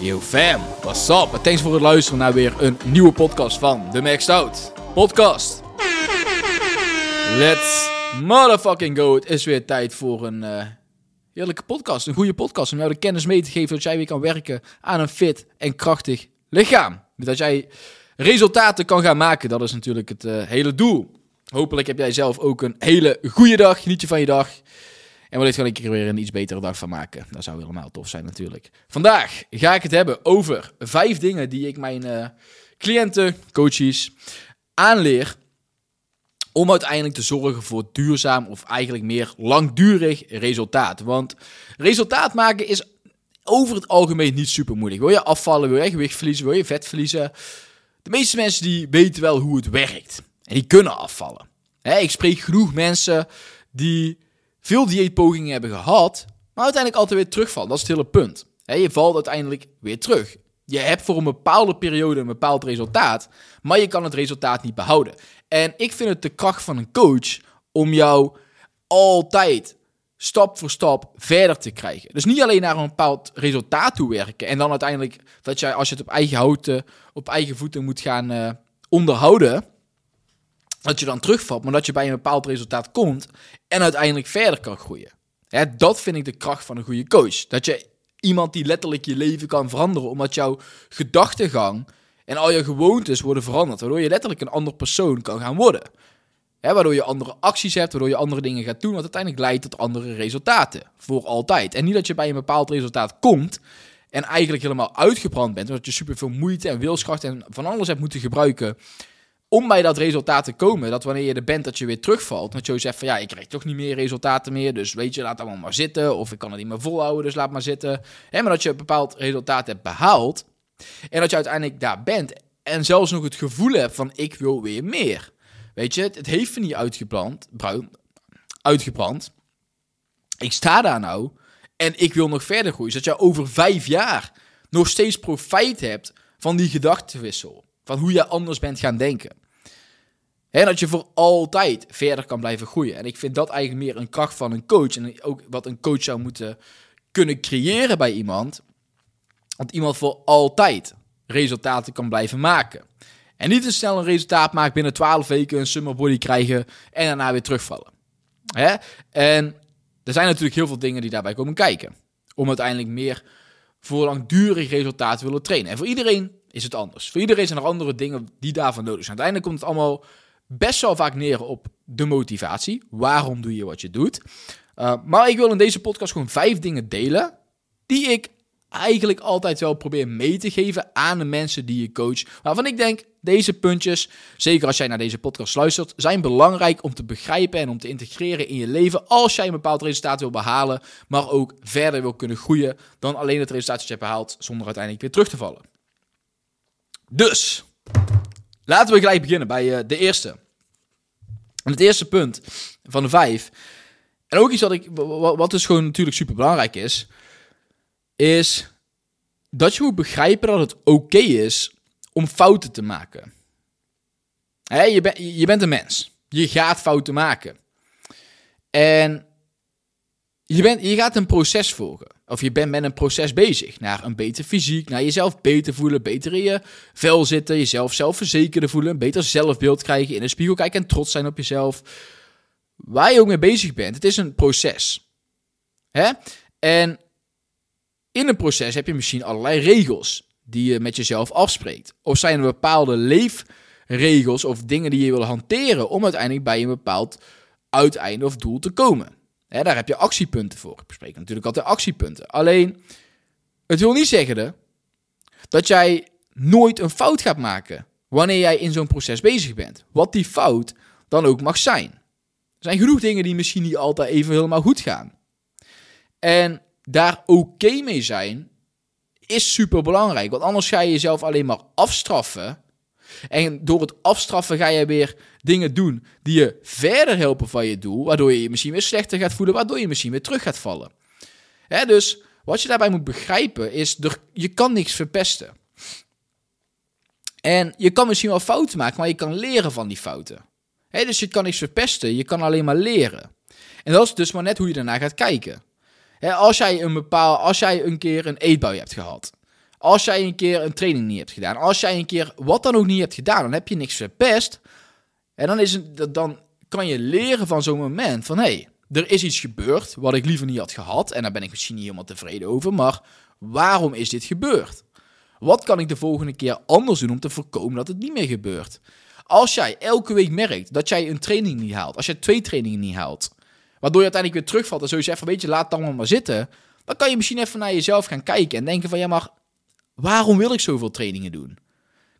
Yo fam, what's up? En thanks voor het luisteren naar weer een nieuwe podcast van The Maxed Out Podcast. Let's motherfucking go. Het is weer tijd voor een uh, heerlijke podcast. Een goede podcast om jou de kennis mee te geven dat jij weer kan werken aan een fit en krachtig lichaam. Dat jij resultaten kan gaan maken, dat is natuurlijk het uh, hele doel. Hopelijk heb jij zelf ook een hele goede dag. Geniet je van je dag. En wellicht kan ik er weer een iets betere dag van maken. Dat zou helemaal tof zijn natuurlijk. Vandaag ga ik het hebben over vijf dingen die ik mijn uh, cliënten, coaches aanleer om uiteindelijk te zorgen voor duurzaam of eigenlijk meer langdurig resultaat. Want resultaat maken is over het algemeen niet super moeilijk. Wil je afvallen, wil je gewicht verliezen, wil je vet verliezen? De meeste mensen die weten wel hoe het werkt. En die kunnen afvallen. ik spreek genoeg mensen die veel dieetpogingen hebben gehad, maar uiteindelijk altijd weer terugvallen. Dat is het hele punt. je valt uiteindelijk weer terug. Je hebt voor een bepaalde periode een bepaald resultaat, maar je kan het resultaat niet behouden. En ik vind het de kracht van een coach om jou altijd stap voor stap verder te krijgen. Dus niet alleen naar een bepaald resultaat toe werken en dan uiteindelijk dat jij als je het op eigen houten, op eigen voeten moet gaan uh, onderhouden, dat je dan terugvalt, maar dat je bij een bepaald resultaat komt en uiteindelijk verder kan groeien. dat vind ik de kracht van een goede coach. Dat je iemand die letterlijk je leven kan veranderen, omdat jouw gedachtegang en al je gewoontes worden veranderd, waardoor je letterlijk een ander persoon kan gaan worden. waardoor je andere acties hebt, waardoor je andere dingen gaat doen, wat uiteindelijk leidt tot andere resultaten. Voor altijd. En niet dat je bij een bepaald resultaat komt en eigenlijk helemaal uitgebrand bent, omdat je superveel moeite en wilskracht en van alles hebt moeten gebruiken om bij dat resultaat te komen, dat wanneer je er bent, dat je weer terugvalt. Dat je zegt van ja, ik krijg toch niet meer resultaten meer, dus weet je, laat allemaal maar zitten. Of ik kan het niet meer volhouden, dus laat maar zitten. Maar dat je een bepaald resultaat hebt behaald en dat je uiteindelijk daar bent en zelfs nog het gevoel hebt van ik wil weer meer. Weet je, het, heeft me niet uitgebrand, bruin, uitgebrand. Ik sta daar nou en ik wil nog verder groeien. Zodat je over vijf jaar nog steeds profijt hebt van die gedachtenwissel. Van hoe je anders bent gaan denken. En dat je voor altijd verder kan blijven groeien. En ik vind dat eigenlijk meer een kracht van een coach. En ook wat een coach zou moeten kunnen creëren bij iemand. Dat iemand voor altijd resultaten kan blijven maken. En niet te snel een resultaat maken binnen 12 weken, een summer body krijgen en daarna weer terugvallen. Hè? En er zijn natuurlijk heel veel dingen die daarbij komen kijken. Om uiteindelijk meer voor langdurig resultaat willen trainen. En voor iedereen is het anders. Voor iedereen zijn er andere dingen die daarvan nodig zijn. Uiteindelijk komt het allemaal best wel vaak neer op de motivatie. Waarom doe je wat je doet? Uh, maar ik wil in deze podcast gewoon vijf dingen delen die ik eigenlijk altijd wel probeer mee te geven aan de mensen die je coach. Waarvan ik denk, deze puntjes, zeker als jij naar deze podcast luistert, zijn belangrijk om te begrijpen en om te integreren in je leven als jij een bepaald resultaat wil behalen, maar ook verder wil kunnen groeien dan alleen het resultaat dat je hebt behaald zonder uiteindelijk weer terug te vallen. Dus, laten we gelijk beginnen bij uh, de eerste. En het eerste punt van de vijf, en ook iets wat, ik, wat dus gewoon natuurlijk super belangrijk is, is dat je moet begrijpen dat het oké is om fouten te maken. Je, je bent een mens. Je gaat fouten maken. En je, bent, je gaat een proces volgen. Of je bent met een proces bezig. Naar een beter fysiek, naar jezelf beter voelen, beter in je vel zitten, jezelf zelfverzekerder voelen, een beter zelfbeeld krijgen, in de spiegel kijken en trots zijn op jezelf. Waar je ook mee bezig bent, het is een proces. Hè? En in een proces heb je misschien allerlei regels die je met jezelf afspreekt. Of zijn er bepaalde leefregels of dingen die je wil hanteren om uiteindelijk bij een bepaald uiteinde of doel te komen. Daar heb je actiepunten voor. Ik bespreek natuurlijk altijd actiepunten. Alleen, het wil niet zeggen dat jij nooit een fout gaat maken wanneer jij in zo'n proces bezig bent. Wat die fout dan ook mag zijn. Er zijn genoeg dingen die misschien niet altijd even helemaal goed gaan. En daar oké mee zijn is super belangrijk. Want anders ga je jezelf alleen maar afstraffen. En door het afstraffen ga je weer dingen doen die je verder helpen van je doel. Waardoor je je misschien weer slechter gaat voelen. Waardoor je misschien weer terug gaat vallen. Hè, dus wat je daarbij moet begrijpen is, er, je kan niks verpesten. En je kan misschien wel fouten maken, maar je kan leren van die fouten. dus je kan niks verpesten, je kan alleen maar leren. En dat is dus maar net hoe je daarna gaat kijken. als, jij een bepaal, als jij een keer een eetbui hebt gehad, als jij een keer een training niet hebt gedaan, als jij een keer wat dan ook niet hebt gedaan, dan heb je niks verpest. En dan, is het, dan kan je leren van zo'n moment van hé, hey, er is iets gebeurd wat ik liever niet had gehad en daar ben ik misschien niet helemaal tevreden over, maar waarom is dit gebeurd? Wat kan ik de volgende keer anders doen om te voorkomen dat het niet meer gebeurt? Als jij elke week merkt dat jij een training niet haalt, als jij twee trainingen niet haalt, waardoor je uiteindelijk weer terugvalt en zegt van weet je, laat het dan maar zitten, dan kan je misschien even naar jezelf gaan kijken en denken van ja, maar waarom wil ik zoveel trainingen doen?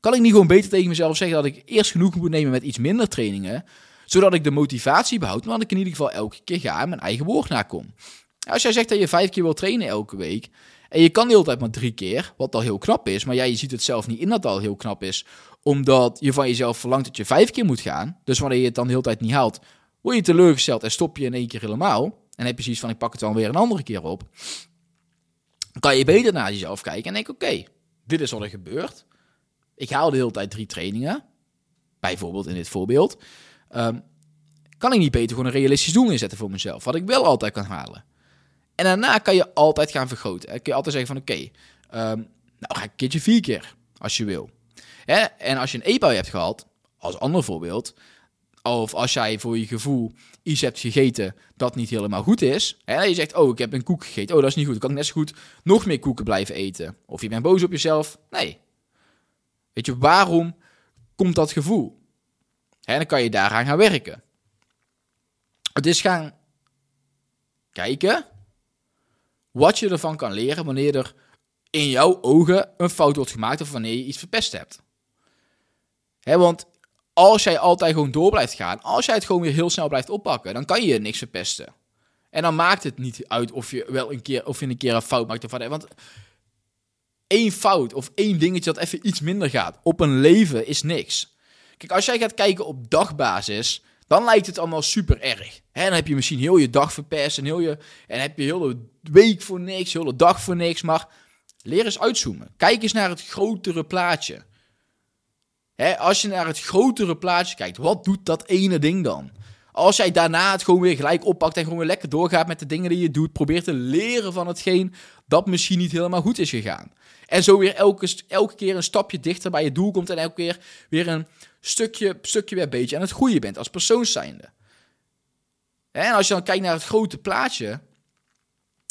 Kan ik niet gewoon beter tegen mezelf zeggen dat ik eerst genoeg moet nemen met iets minder trainingen, zodat ik de motivatie behoud, maar dat ik in ieder geval elke keer ga en mijn eigen woord nakom. Als jij zegt dat je vijf keer wil trainen elke week, en je kan de hele tijd maar drie keer, wat al heel knap is. Maar jij ziet het zelf niet in dat het al heel knap is. Omdat je van jezelf verlangt dat je vijf keer moet gaan. Dus wanneer je het dan de hele tijd niet haalt, word je teleurgesteld en stop je in één keer helemaal. En heb je zoiets van, ik pak het dan weer een andere keer op. Dan kan je beter naar jezelf kijken en denk, oké, dit is wat er gebeurt. Ik haal de hele tijd drie trainingen. Bijvoorbeeld in dit voorbeeld. Um, kan ik niet beter gewoon een realistisch doel inzetten voor mezelf? Wat ik wel altijd kan halen. En daarna kan je altijd gaan vergroten. Kun je altijd zeggen van oké, ehm, nou ga ik een keertje vier keer als je wil. Hè? En als je een e hebt gehad, als ander voorbeeld, of als jij voor je gevoel iets hebt gegeten dat niet helemaal goed is. Hè? Je zegt, oh, ik heb een koek gegeten. Oh, dat is niet goed. Dan kan ik net zo goed nog meer koeken blijven eten. Of je bent boos op jezelf. Nee. Weet je, waarom komt dat gevoel? En dan kan je daaraan gaan werken. Het is gaan kijken wat je ervan kan leren wanneer er in jouw ogen een fout wordt gemaakt of wanneer je iets verpest hebt. want als jij altijd gewoon door blijft gaan, als jij het gewoon weer heel snel blijft oppakken, dan kan je niks verpesten. En dan maakt het niet uit of je wel een keer, of je een keer een fout maakt. Of wat, want één fout of één dingetje dat even iets minder gaat op een leven is niks. Kijk, als jij gaat kijken op dagbasis, dan lijkt het allemaal super erg. En dan heb je misschien heel je dag verpest en, heel je, en heb je heel de week voor niks, heel de dag voor niks. Maar leer eens uitzoomen. Kijk eens naar het grotere plaatje. als je naar het grotere plaatje kijkt, wat doet dat ene ding dan? Als jij daarna het gewoon weer gelijk oppakt en gewoon weer lekker doorgaat met de dingen die je doet, probeer te leren van hetgeen dat misschien niet helemaal goed is gegaan. En zo weer elke, elke keer een stapje dichter bij je doel komt en elke keer weer een stukje, stukje weer beetje aan het groeien bent als persoon zijnde. En als je dan kijkt naar het grote plaatje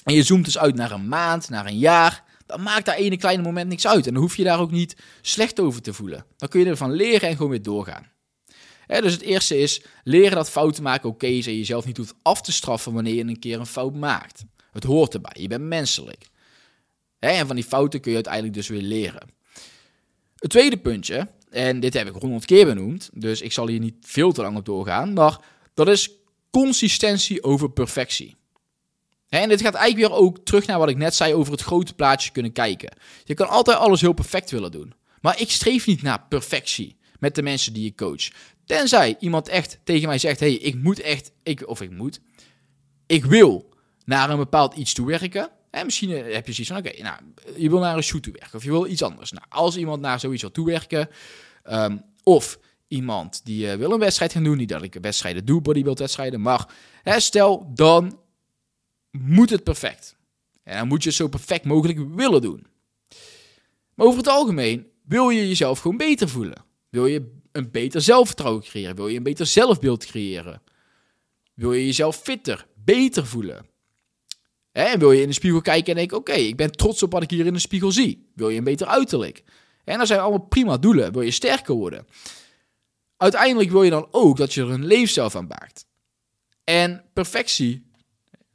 en je zoomt dus uit naar een maand, naar een jaar, dan maakt daar ene kleine moment niks uit. En dan hoef je daar ook niet slecht over te voelen. Dan kun je ervan leren en gewoon weer doorgaan. Dus het eerste is leren dat fouten maken oké is en jezelf niet hoeft af te straffen wanneer je een keer een fout maakt. Het hoort erbij, je bent menselijk. en van die fouten kun je uiteindelijk dus weer leren. Het tweede puntje, en dit heb ik honderd keer benoemd, dus ik zal hier niet veel te lang op doorgaan, maar dat is consistentie over perfectie. En dit gaat eigenlijk weer ook terug naar wat ik net zei over het grote plaatje kunnen kijken. Je kan altijd alles heel perfect willen doen. Maar ik streef niet naar perfectie met de mensen die ik coach. Tenzij iemand echt tegen mij zegt: hey, ik moet echt, ik, of ik moet, ik wil naar een bepaald iets toe werken. En misschien eh, heb je zoiets van: oké, nou, je wil naar een shoot toe werken of je wil iets anders. Nou, als iemand naar zoiets wil toewerken, um, of iemand die uh, wil een wedstrijd gaan doen, niet dat ik wedstrijden doe, bodybuild wedstrijden, maar hè, stel dan moet het perfect. En dan moet je het zo perfect mogelijk willen doen. Maar over het algemeen wil je jezelf gewoon beter voelen. Wil je een beter zelfvertrouwen creëren? Wil je een beter zelfbeeld creëren? Wil je jezelf fitter, beter voelen? En wil je in de spiegel kijken en denken: oké, ik ben trots op wat ik hier in de spiegel zie. Wil je een beter uiterlijk? En dat zijn allemaal prima doelen. Wil je sterker worden? Uiteindelijk wil je dan ook dat je er een leefstijl van maakt. En perfectie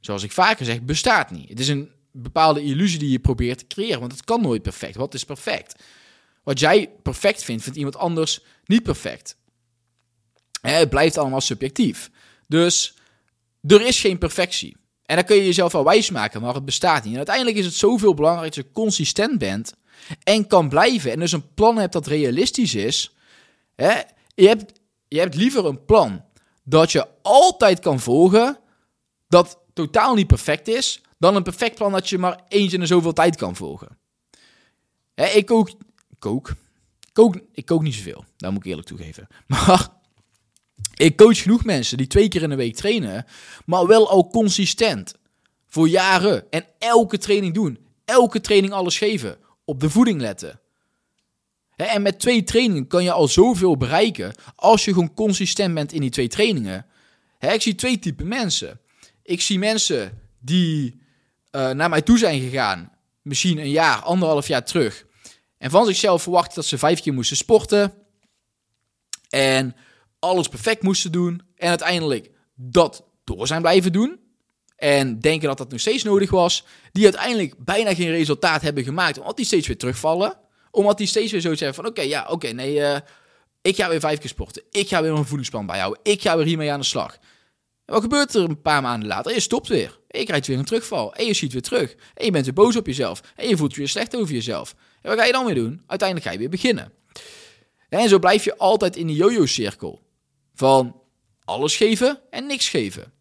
zoals ik vaker zeg, bestaat niet. Het is een bepaalde illusie die je probeert te creëren, want het kan nooit perfect. Wat is perfect? Wat jij perfect vindt, vindt iemand anders niet perfect. Het blijft allemaal subjectief. Dus er is geen perfectie. En dan kun je jezelf wel wijsmaken, maar het bestaat niet. En uiteindelijk is het zoveel belangrijk dat je consistent bent en kan blijven. En dus een plan hebt dat realistisch is. Hè? Je, hebt, je hebt liever een plan dat je altijd kan volgen, dat totaal niet perfect is, dan een perfect plan dat je maar eens in zoveel tijd kan volgen. Hè, ik kook, kook, kook, ik kook niet zoveel, daar moet ik eerlijk toegeven. Maar ik coach genoeg mensen die twee keer in de week trainen, maar wel al consistent. Voor jaren. En elke training doen. Elke training alles geven. Op de voeding letten. En met twee trainingen kan je al zoveel bereiken als je gewoon consistent bent in die twee trainingen. Ik zie twee typen mensen. Ik zie mensen die uh, naar mij toe zijn gegaan, misschien een jaar, anderhalf jaar terug. En van zichzelf verwachten dat ze vijf keer moesten sporten. En alles perfect moesten doen. En uiteindelijk dat door zijn blijven doen. En denken dat dat nog steeds nodig was. Die uiteindelijk bijna geen resultaat hebben gemaakt. Omdat die steeds weer terugvallen. Omdat die steeds weer zo zeggen van oké, ja, oké, nee, uh, ik ga weer vijf keer sporten. Ik ga weer een voedingsplan bijhouden. Ik ga weer hiermee aan de slag. En wat gebeurt er een paar maanden later? Je stopt weer. En je krijgt weer een terugval. En je ziet weer terug. En je bent weer boos op jezelf. En je voelt je weer slecht over jezelf. En wat ga je dan weer doen? Uiteindelijk ga je weer beginnen. En zo blijf je altijd in die yo-yo-cirkel. Van alles geven en niks geven.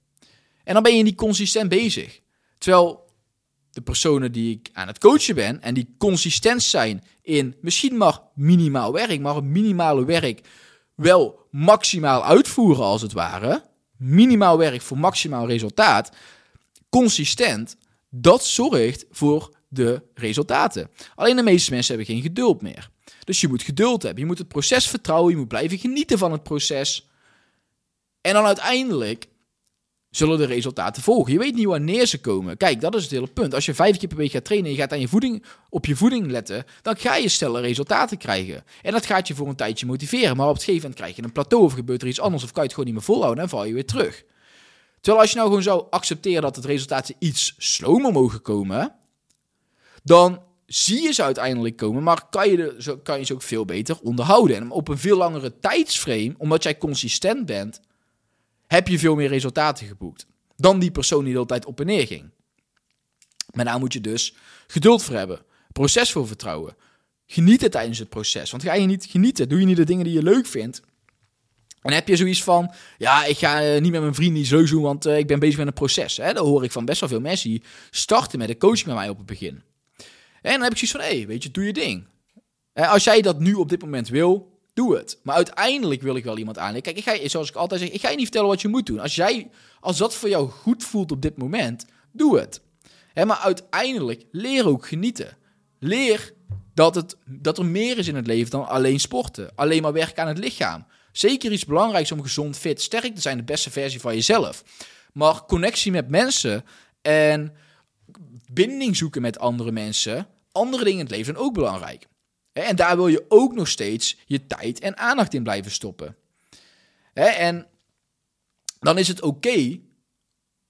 En dan ben je niet consistent bezig. Terwijl de personen die ik aan het coachen ben en die consistent zijn in misschien maar minimaal werk, maar het minimale werk wel maximaal uitvoeren als het ware. Minimaal werk voor maximaal resultaat. Consistent, dat zorgt voor de resultaten. Alleen de meeste mensen hebben geen geduld meer. Dus je moet geduld hebben. Je moet het proces vertrouwen. Je moet blijven genieten van het proces. En dan uiteindelijk zullen de resultaten volgen. Je weet niet wanneer ze komen. Kijk, dat is het hele punt. Als je vijf keer per week gaat trainen en je gaat aan je voeding, op je voeding letten, dan ga je stellen resultaten krijgen. En dat gaat je voor een tijdje motiveren. Maar op het gegeven moment krijg je een plateau of gebeurt er iets anders of kan je het gewoon niet meer volhouden en val je weer terug. Terwijl als je nou gewoon zou accepteren dat het resultaten iets slomer mogen komen, dan zie je ze uiteindelijk komen, maar kan je, kan je ze ook veel beter onderhouden. En op een veel langere tijdsframe, omdat jij consistent bent, heb je veel meer resultaten geboekt dan die persoon die de tijd op en neer ging. Maar daar moet je dus geduld voor hebben, proces voor vertrouwen. Genieten tijdens het proces. Want ga je niet genieten, doe je niet de dingen die je leuk vindt. En heb je zoiets van, ja, ik ga eh, niet met mijn vrienden zo doen, want uh, ik ben bezig met een proces. Hè? Dat hoor ik van best wel veel mensen die starten met de coaching met mij op het begin. En dan heb ik zoiets van, hé, weet je, doe je ding. als jij dat nu op dit moment wil, doe het. Maar uiteindelijk wil ik wel iemand aanleggen. Kijk, ik ga, zoals ik altijd zeg, ik ga je niet vertellen wat je moet doen. Als, jij, als dat voor jou goed voelt op dit moment, doe het. maar uiteindelijk leer ook genieten. Leer dat, het, dat er meer is in het leven dan alleen sporten. Alleen maar werken aan het lichaam. Zeker iets belangrijks om gezond, fit, sterk te zijn. De beste versie van jezelf. Maar connectie met mensen en binding zoeken met andere mensen. Andere dingen in het leven zijn ook belangrijk. En daar wil je ook nog steeds je tijd en aandacht in blijven stoppen. En dan is het oké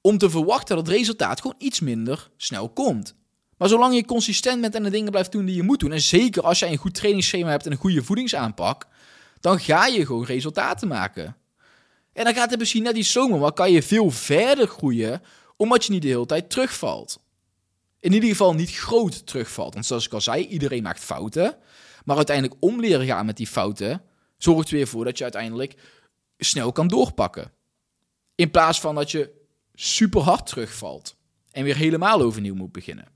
om te verwachten dat het resultaat gewoon iets minder snel komt. Maar zolang je consistent bent en de dingen blijft doen die je moet doen, en zeker als jij een goed trainingsschema hebt en een goede voedingsaanpak, dan ga je gewoon resultaten maken. En dan gaat het misschien net iets zomer, maar kan je veel verder groeien, omdat je niet de hele tijd terugvalt in ieder geval niet groot terugvalt. Want zoals ik al zei, iedereen maakt fouten. Maar uiteindelijk om leren gaan met die fouten, zorgt er weer voor dat je uiteindelijk snel kan doorpakken. In plaats van dat je super hard terugvalt en weer helemaal overnieuw moet beginnen.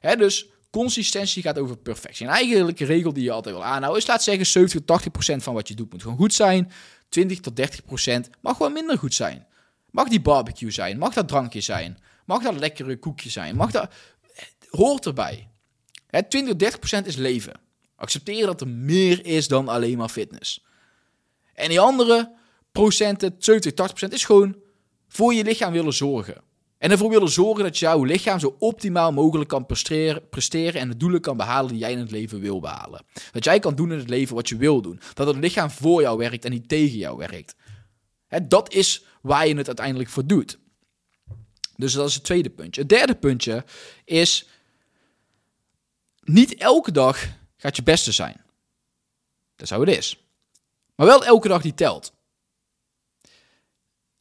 dus consistentie gaat over perfectie. En eigenlijk regel die je altijd wil aanhouden is, laat zeggen, 70 tot 80% van wat je doet moet gewoon goed zijn. 20 tot 30% mag gewoon minder goed zijn. Mag die barbecue zijn, mag dat drankje zijn, mag dat lekkere koekje zijn, mag dat hoort erbij. Hè, 20, 30% is leven. Accepteren dat er meer is dan alleen maar fitness. En die andere procenten, 70, 80% is gewoon voor je lichaam willen zorgen. En ervoor willen zorgen dat jouw lichaam zo optimaal mogelijk kan presteren, presteren en de doelen kan behalen die jij in het leven wil behalen. Dat jij kan doen in het leven wat je wil doen. Dat het lichaam voor jou werkt en niet tegen jou werkt. Hè, dat is waar je het uiteindelijk voor doet. Dus dat is het tweede puntje. Het derde puntje is, niet elke dag gaat je beste zijn. Dat is hoe het is. Maar wel elke dag die telt.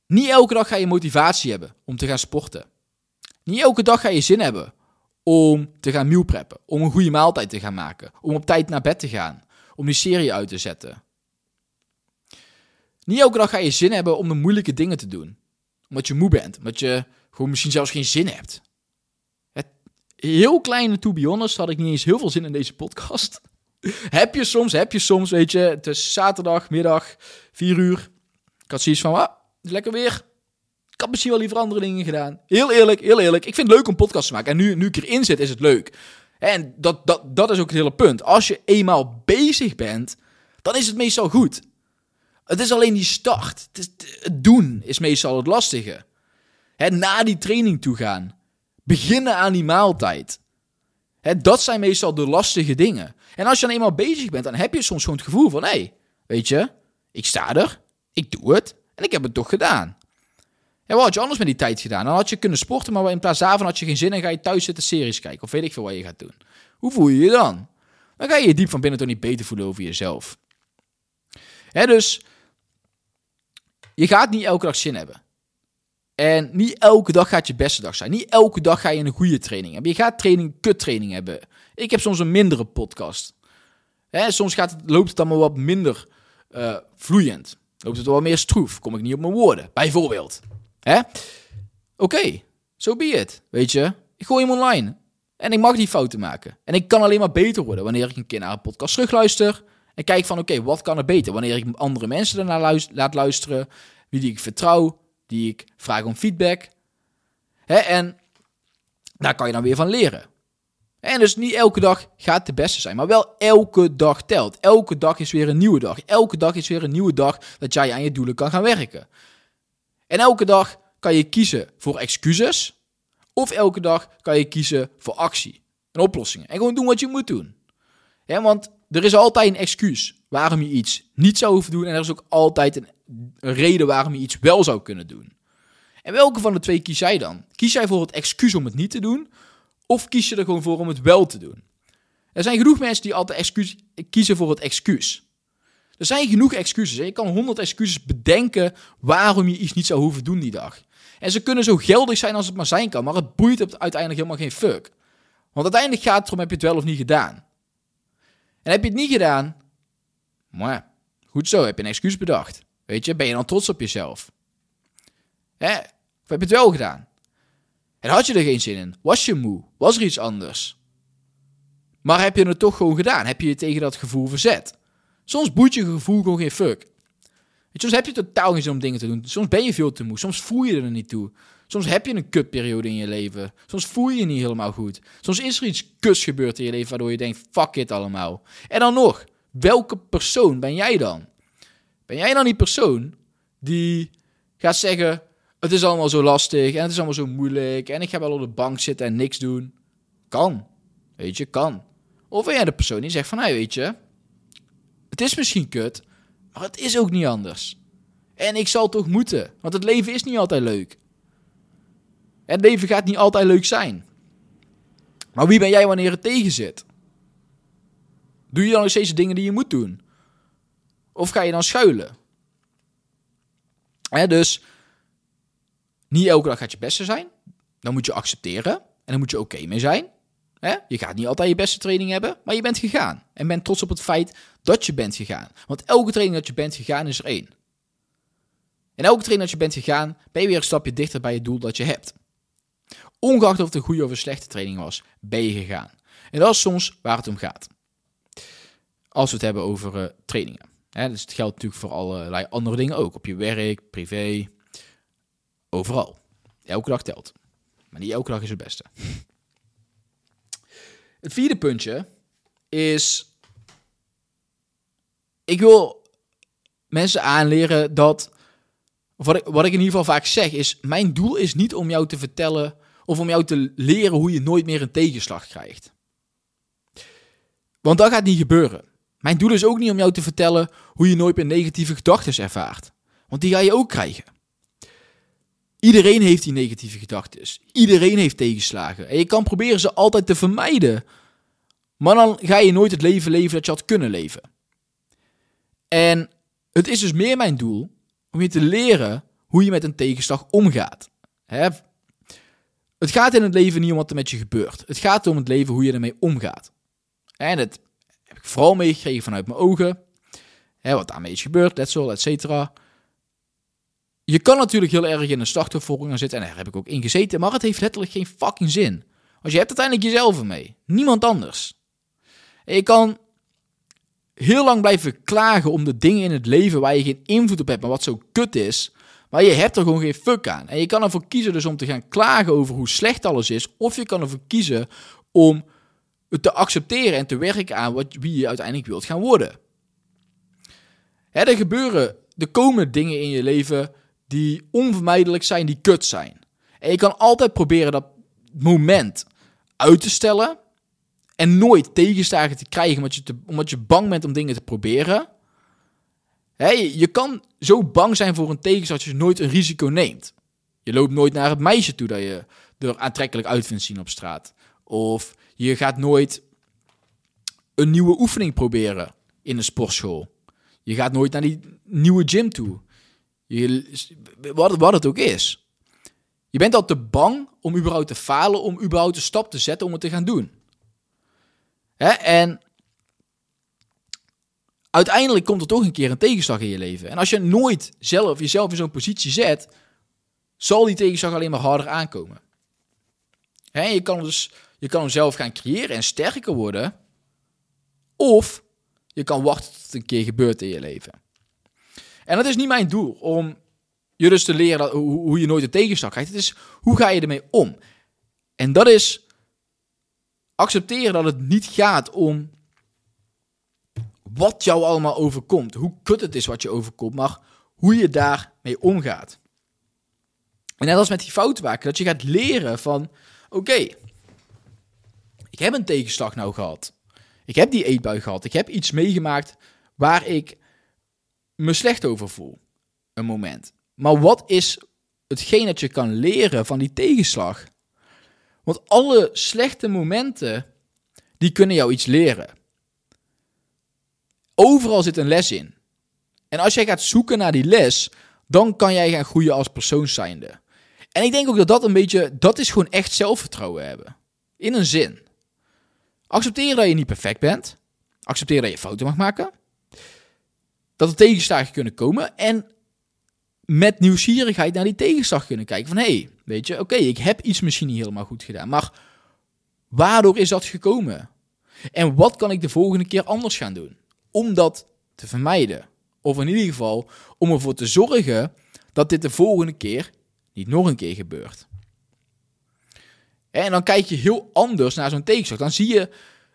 Niet elke dag ga je motivatie hebben om te gaan sporten. Niet elke dag ga je zin hebben om te gaan meal preppen, om een goede maaltijd te gaan maken, om op tijd naar bed te gaan, om die serie uit te zetten. Niet elke dag ga je zin hebben om de moeilijke dingen te doen, omdat je moe bent, omdat je gewoon misschien zelfs geen zin hebt. Heel kleine to be honest had ik niet eens heel veel zin in deze podcast. heb je soms, heb je soms, weet je, het is zaterdagmiddag, 4 uur. Ik had zoiets van, ah, lekker weer. Ik had misschien wel liever andere dingen gedaan. Heel eerlijk, heel eerlijk. Ik vind het leuk om podcast te maken. En nu, nu ik erin zit, is het leuk. En dat, dat, dat is ook het hele punt. Als je eenmaal bezig bent, dan is het meestal goed. Het is alleen die start. Het, is, het doen is meestal het lastige. Hè, na die training toe gaan. Beginnen aan die maaltijd. Dat zijn meestal de lastige dingen. En als je dan eenmaal bezig bent, dan heb je soms gewoon het gevoel van... Hé, hey, weet je, ik sta er, ik doe het en ik heb het toch gedaan. En wat had je anders met die tijd gedaan? Dan had je kunnen sporten, maar in plaats daarvan had je geen zin en ga je thuis zitten series kijken. Of weet ik veel wat je gaat doen. Hoe voel je je dan? Dan ga je je diep van binnen toch niet beter voelen over jezelf. Dus je gaat niet elke dag zin hebben. En niet elke dag gaat je beste dag zijn. Niet elke dag ga je een goede training hebben. Je gaat training, training hebben. Ik heb soms een mindere podcast. Hè, soms gaat het, loopt het allemaal wat minder uh, vloeiend. Loopt het wat meer stroef. Kom ik niet op mijn woorden. Bijvoorbeeld. Oké, zo so be. Weet je, ik gooi hem online. En ik mag die fouten maken. En ik kan alleen maar beter worden wanneer ik een keer naar een podcast terugluister. En kijk van, oké, wat kan er beter? Wanneer ik andere mensen ernaar laat luisteren. Wie die ik vertrouw. Die ik vraag om feedback. Hè? En daar kan je dan weer van leren. En dus niet elke dag gaat de beste zijn, maar wel elke dag telt. Elke dag is weer een nieuwe dag. Elke dag is weer een nieuwe dag dat jij aan je doelen kan gaan werken. En elke dag kan je kiezen voor excuses. Of elke dag kan je kiezen voor actie en oplossingen. En gewoon doen wat je moet doen. Ja, want er is altijd een excuus waarom je iets niet zou hoeven doen. En er is ook altijd een, reden waarom je iets wel zou kunnen doen. En welke van de twee kies jij dan? Kies jij voor het excuus om het niet te doen? Of kies je er gewoon voor om het wel te doen? Er zijn genoeg mensen die altijd excuus, kiezen voor het excuus. Er zijn genoeg excuses. Je kan honderd excuses bedenken waarom je iets niet zou hoeven doen die dag. En ze kunnen zo geldig zijn als het maar zijn kan, maar het boeit het uiteindelijk helemaal geen fuck. Want uiteindelijk gaat het erom, heb je het wel of niet gedaan? En heb je het niet gedaan, maar goed zo, heb je een excuus bedacht. Weet je, ben je dan trots op jezelf? Hè? Of heb je het wel gedaan? En had je er geen zin in? Was je moe? Was er iets anders? Maar heb je het toch gewoon gedaan? Heb je je tegen dat gevoel verzet? Soms boeit je gevoel gewoon geen fuck. Soms heb je totaal geen zin om dingen te doen. Soms ben je veel te moe. Soms voel je er niet toe. Soms heb je een kutperiode in je leven. Soms voel je je niet helemaal goed. Soms is er iets kuts gebeurd in je leven waardoor je denkt, fuck it allemaal. En dan nog, welke persoon ben jij dan? Ben jij dan die persoon die gaat zeggen, het is allemaal zo lastig en het is allemaal zo moeilijk en ik ga wel op de bank zitten en niks doen? Kan. Weet je, kan. Of ben jij de persoon die zegt van, hé, hey, weet je, het is misschien kut, maar het is ook niet anders. En ik zal toch moeten, want het leven is niet altijd leuk. Het leven gaat niet altijd leuk zijn. Maar wie ben jij wanneer het tegen zit? Doe je dan nog steeds de dingen die je moet doen? Of ga je dan schuilen? Hè, dus niet elke dag gaat je beste zijn. Dan moet je accepteren. En dan moet je oké mee zijn. Hè? Je gaat niet altijd je beste training hebben, maar je bent gegaan. En bent trots op het feit dat je bent gegaan. Want elke training dat je bent gegaan is er één. En elke training dat je bent gegaan, ben je weer een stapje dichter bij het doel dat je hebt. Ongeacht of het een goede of een slechte training was, ben je gegaan. En dat is soms waar het om gaat. Als we het hebben over uh, trainingen. Dus het geldt natuurlijk voor allerlei andere dingen ook. Op je werk, privé, overal. Elke dag telt. Maar niet elke dag is het beste. Het vierde puntje is. Ik wil mensen aanleren dat. Wat wat ik in ieder geval vaak zeg is: Mijn doel is niet om jou te vertellen. of om jou te leren hoe je nooit meer een tegenslag krijgt. Want dat gaat niet gebeuren. Mijn doel is ook niet om jou te vertellen hoe je nooit meer negatieve gedachten ervaart. Want die ga je ook krijgen. Iedereen heeft die negatieve gedachten. Iedereen heeft tegenslagen. En je kan proberen ze altijd te vermijden. Maar dan ga je nooit het leven leven dat je had kunnen leven. En het is dus meer mijn doel om je te leren hoe je met een tegenslag omgaat. Hè? Het gaat in het leven niet om wat er met je gebeurt. Het gaat om het leven hoe je ermee omgaat. En dat heb ik vooral meegekregen vanuit mijn ogen. Hè, wat daarmee is gebeurd, letsel, et cetera. Je kan natuurlijk heel erg in een slachtofferrol gaan zitten. En daar heb ik ook in gezeten. Maar het heeft letterlijk geen fucking zin. Want je hebt uiteindelijk jezelf ermee. Niemand anders. En je kan heel lang blijven klagen om de dingen in het leven waar je geen invloed op hebt, maar wat zo kut is. Maar je hebt er gewoon geen fuck aan. En je kan ervoor kiezen dus om te gaan klagen over hoe slecht alles is. Of je kan ervoor kiezen om te accepteren en te werken aan wat, wie je uiteindelijk wilt gaan worden. Er gebeuren, er komen dingen in je leven die onvermijdelijk zijn, die kut zijn. En je kan altijd proberen dat moment uit te stellen. En nooit tegenslagen te krijgen omdat je, te, omdat je bang bent om dingen te proberen. je kan zo bang zijn voor een tegenslag dat je nooit een risico neemt. Je loopt nooit naar het meisje toe dat je er aantrekkelijk uit vindt zien op straat. Of je gaat nooit een nieuwe oefening proberen in een sportschool. Je gaat nooit naar die nieuwe gym toe. Je, wat, het ook is. Je bent al te bang om überhaupt te falen, om überhaupt een stap te zetten om het te gaan doen. Hè? En uiteindelijk komt er toch een keer een tegenslag in je leven. En als je nooit zelf jezelf in zo'n positie zet, zal die tegenslag alleen maar harder aankomen. Hè? Je, kan dus, je kan hem zelf gaan creëren en sterker worden. Of je kan wachten tot het een keer gebeurt in je leven. En dat is niet mijn doel, om je dus te leren dat, hoe, je nooit een tegenslag krijgt. Het is, hoe ga je ermee om? En dat is accepteren dat het niet gaat om wat jou allemaal overkomt. Hoe kut het is wat je overkomt, maar hoe je daarmee omgaat. En net als met die fouten maken, dat je gaat leren van, oké, ik heb een tegenslag nou gehad. Ik heb die eetbui gehad. Ik heb iets meegemaakt waar ik me slecht over voel. Een moment. Maar wat is hetgeen dat je kan leren van die tegenslag? Want alle slechte momenten, die kunnen jou iets leren. Overal zit een les in. En als jij gaat zoeken naar die les, dan kan jij gaan groeien als persoon zijnde. En ik denk ook dat dat een beetje, dat is gewoon echt zelfvertrouwen hebben. In een zin. Accepteren dat je niet perfect bent. Accepteren dat je fouten mag maken. Dat er tegenslagen kunnen komen. En met nieuwsgierigheid naar die tegenslag kunnen kijken. Van hé, hey, weet je, oké, ik heb iets misschien niet helemaal goed gedaan. Maar waardoor is dat gekomen? En wat kan ik de volgende keer anders gaan doen? Om dat te vermijden. Of in ieder geval om ervoor te zorgen dat dit de volgende keer niet nog een keer gebeurt. En dan kijk je heel anders naar zo'n tegenslag. Dan zie je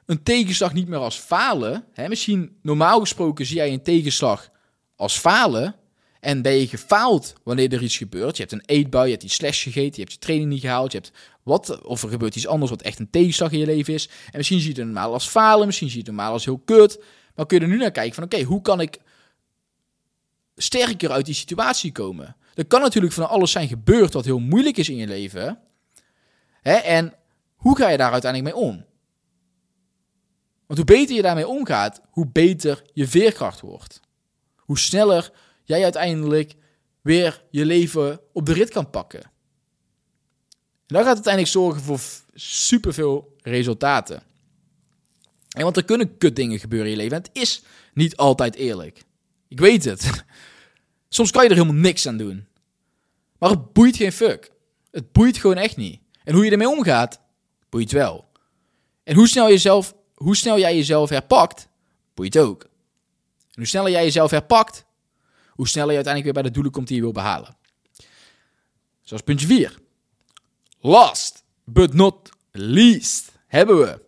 een tegenslag niet meer als falen. Misschien normaal gesproken zie jij een tegenslag als falen. En ben je gefaald wanneer er iets gebeurt? Je hebt een eetbui, je hebt die slash gegeten, je hebt je training niet gehaald, je hebt wat, of er gebeurt iets anders wat echt een tegenslag in je leven is. En misschien zie je het normaal als falen, misschien zie je het normaal als heel kut. Maar kun je er nu naar kijken van, oké, hoe kan ik sterker uit die situatie komen? Er kan natuurlijk van alles zijn gebeurd wat heel moeilijk is in je leven. En hoe ga je daar uiteindelijk mee om? Want hoe beter je daarmee omgaat, hoe beter je veerkracht wordt. Hoe sneller jij uiteindelijk weer je leven op de rit kan pakken. En dat gaat uiteindelijk zorgen voor superveel resultaten. En want er kunnen kut dingen gebeuren in je leven. En het is niet altijd eerlijk. Ik weet het. Soms kan je er helemaal niks aan doen. Maar het boeit geen fuck. Het boeit gewoon echt niet. En hoe je ermee omgaat, boeit wel. En hoe snel, jezelf, hoe snel jij jezelf herpakt, boeit ook. En hoe sneller jij jezelf herpakt, hoe sneller je uiteindelijk weer bij de doelen komt die je wil behalen. Zoals puntje 4. Last but not least hebben we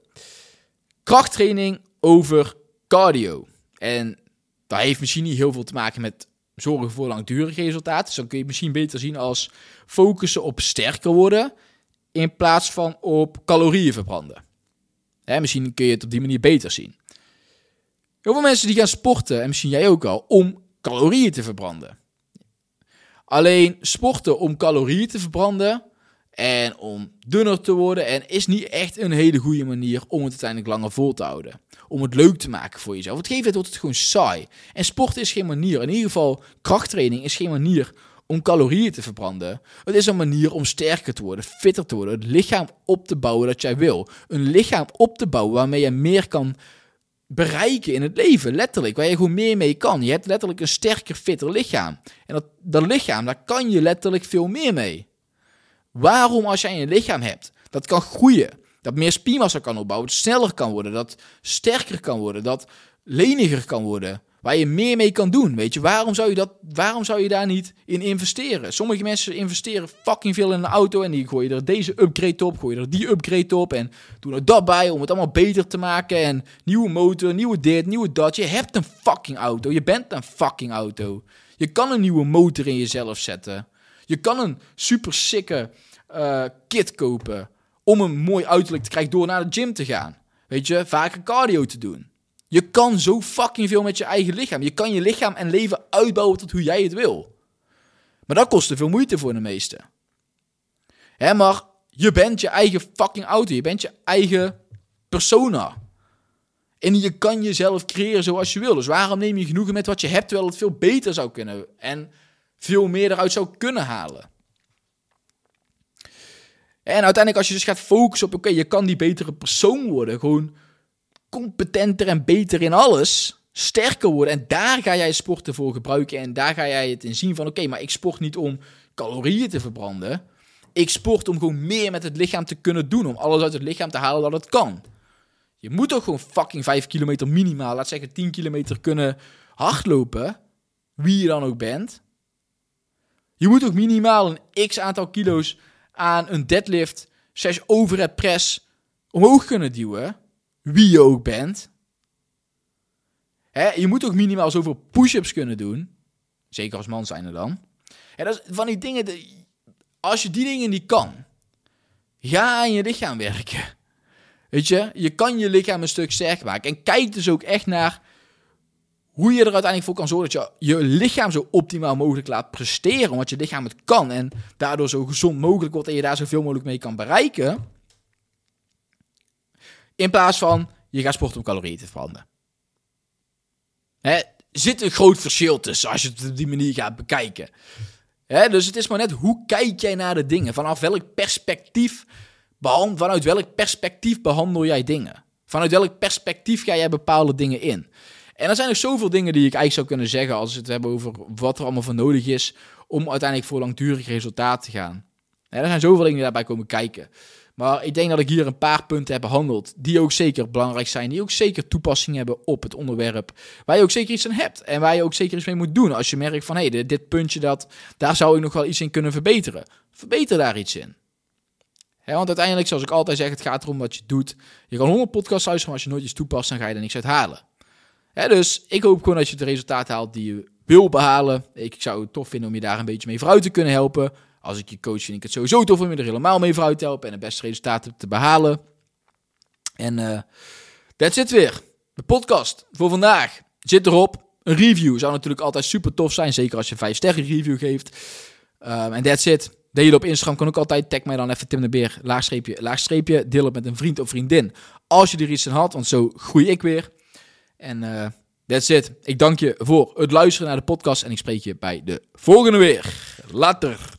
krachttraining over cardio. En dat heeft misschien niet heel veel te maken met zorgen voor langdurige resultaten. Dus dan kun je misschien beter zien als focussen op sterker worden in plaats van op calorieën verbranden. Hè, misschien kun je het op die manier beter zien. Heel veel mensen die gaan sporten, en misschien jij ook al, om calorieën te verbranden. Alleen sporten om calorieën te verbranden en om dunner te worden en is niet echt een hele goede manier om het uiteindelijk langer vol te houden. Om het leuk te maken voor jezelf. Op een gegeven moment het gewoon saai. En sport is geen manier, in ieder geval krachttraining is geen manier om calorieën te verbranden. Het is een manier om sterker te worden, fitter te worden, het lichaam op te bouwen dat jij wil. Een lichaam op te bouwen waarmee je meer kan bereiken in het leven, letterlijk. Waar je gewoon meer mee kan. Je hebt letterlijk een sterker, fitter lichaam. En dat, dat lichaam, daar kan je letterlijk veel meer mee. Waarom als jij een lichaam hebt, dat kan groeien, dat meer spiermassa kan opbouwen, dat sneller kan worden, dat sterker kan worden, dat leniger kan worden, waar je meer mee kan doen, weet je? Waarom zou je, dat, waarom zou je daar niet in investeren? Sommige mensen investeren fucking veel in een auto en die gooien er deze upgrade op, gooien er die upgrade op en doen er dat bij om het allemaal beter te maken en nieuwe motor, nieuwe dit, nieuwe dat. Je hebt een fucking auto, je bent een fucking auto. Je kan een nieuwe motor in jezelf zetten. Je kan een super sikke uh, kit kopen om een mooi uiterlijk te krijgen door naar de gym te gaan. Weet je, vaker cardio te doen. Je kan zo fucking veel met je eigen lichaam. Je kan je lichaam en leven uitbouwen tot hoe jij het wil. Maar dat kost te veel moeite voor de meesten. Hè, maar je bent je eigen fucking auto. Je bent je eigen persona. En je kan jezelf creëren zoals je wil. Dus waarom neem je genoegen met wat je hebt, terwijl het veel beter zou kunnen en veel meer eruit zou kunnen halen? En uiteindelijk, als je dus gaat focussen op, oké, je kan die betere persoon worden, gewoon competenter en beter in alles, sterker worden. En daar ga jij sporten voor gebruiken. En daar ga jij het in zien van, oké, maar ik sport niet om calorieën te verbranden. Ik sport om gewoon meer met het lichaam te kunnen doen. Om alles uit het lichaam te halen dat het kan. Je moet toch gewoon fucking 5 kilometer minimaal, laat zeggen 10 kilometer kunnen hardlopen. Wie je dan ook bent. Je moet toch minimaal een x aantal kilo's aan een deadlift, 6 overhead press omhoog kunnen duwen. Wie je ook bent. Hè, je moet ook minimaal zoveel push-ups kunnen doen. Zeker als man zijn er dan. Hè, dat is van die dingen, als je die dingen niet kan, ga aan je lichaam werken. Weet je, je kan je lichaam een stuk sterker maken. En kijk dus ook echt naar hoe je er uiteindelijk voor kan zorgen dat je je lichaam zo optimaal mogelijk laat presteren. Omdat je lichaam het kan en daardoor zo gezond mogelijk wordt en je daar zoveel mogelijk mee kan bereiken. In plaats van je gaat sporten om calorieën te verbranden. Er zit een groot verschil tussen als je het op die manier gaat bekijken. Hè, dus het is maar net hoe kijk jij naar de dingen? Vanaf welk perspectief, vanuit welk perspectief behandel jij dingen? Vanuit welk perspectief ga jij bepaalde dingen in? En er zijn nog zoveel dingen die ik eigenlijk zou kunnen zeggen als we het hebben over wat er allemaal voor nodig is om uiteindelijk voor langdurig resultaat te gaan. er zijn zoveel dingen die daarbij komen kijken. Maar ik denk dat ik hier een paar punten heb behandeld die ook zeker belangrijk zijn, die ook zeker toepassing hebben op het onderwerp, waar je ook zeker iets aan hebt en waar je ook zeker iets mee moet doen. Als je merkt van hé, hey, dit, puntje, dat, daar zou ik nog wel iets in kunnen verbeteren. Verbeter daar iets in. want uiteindelijk, zoals ik altijd zeg, het gaat erom wat je doet. Je kan 100 podcasts luisteren, maar als je nooit iets toepast, dan ga je er niks uit halen. dus ik hoop gewoon dat je de resultaten haalt die je wil behalen. Ik zou het tof vinden om je daar een beetje mee vooruit te kunnen helpen. Als ik je coach vind ik het sowieso tof om je er helemaal mee vooruit te helpen en de beste resultaten te behalen. En uh, that's it weer. De podcast voor vandaag zit erop. Een review zou natuurlijk altijd super tof zijn, zeker als je 5 sterren review geeft. Um, en that's it. Deel je op Instagram, kan ook altijd. Tag mij dan even Tim de Beer, laagstreepje, laagstreepje. Deel het met een vriend of vriendin. Als je er iets aan had, want zo groei ik weer. En uh, that's it. Ik dank je voor het luisteren naar de podcast. En ik spreek je bij de volgende weer. Later.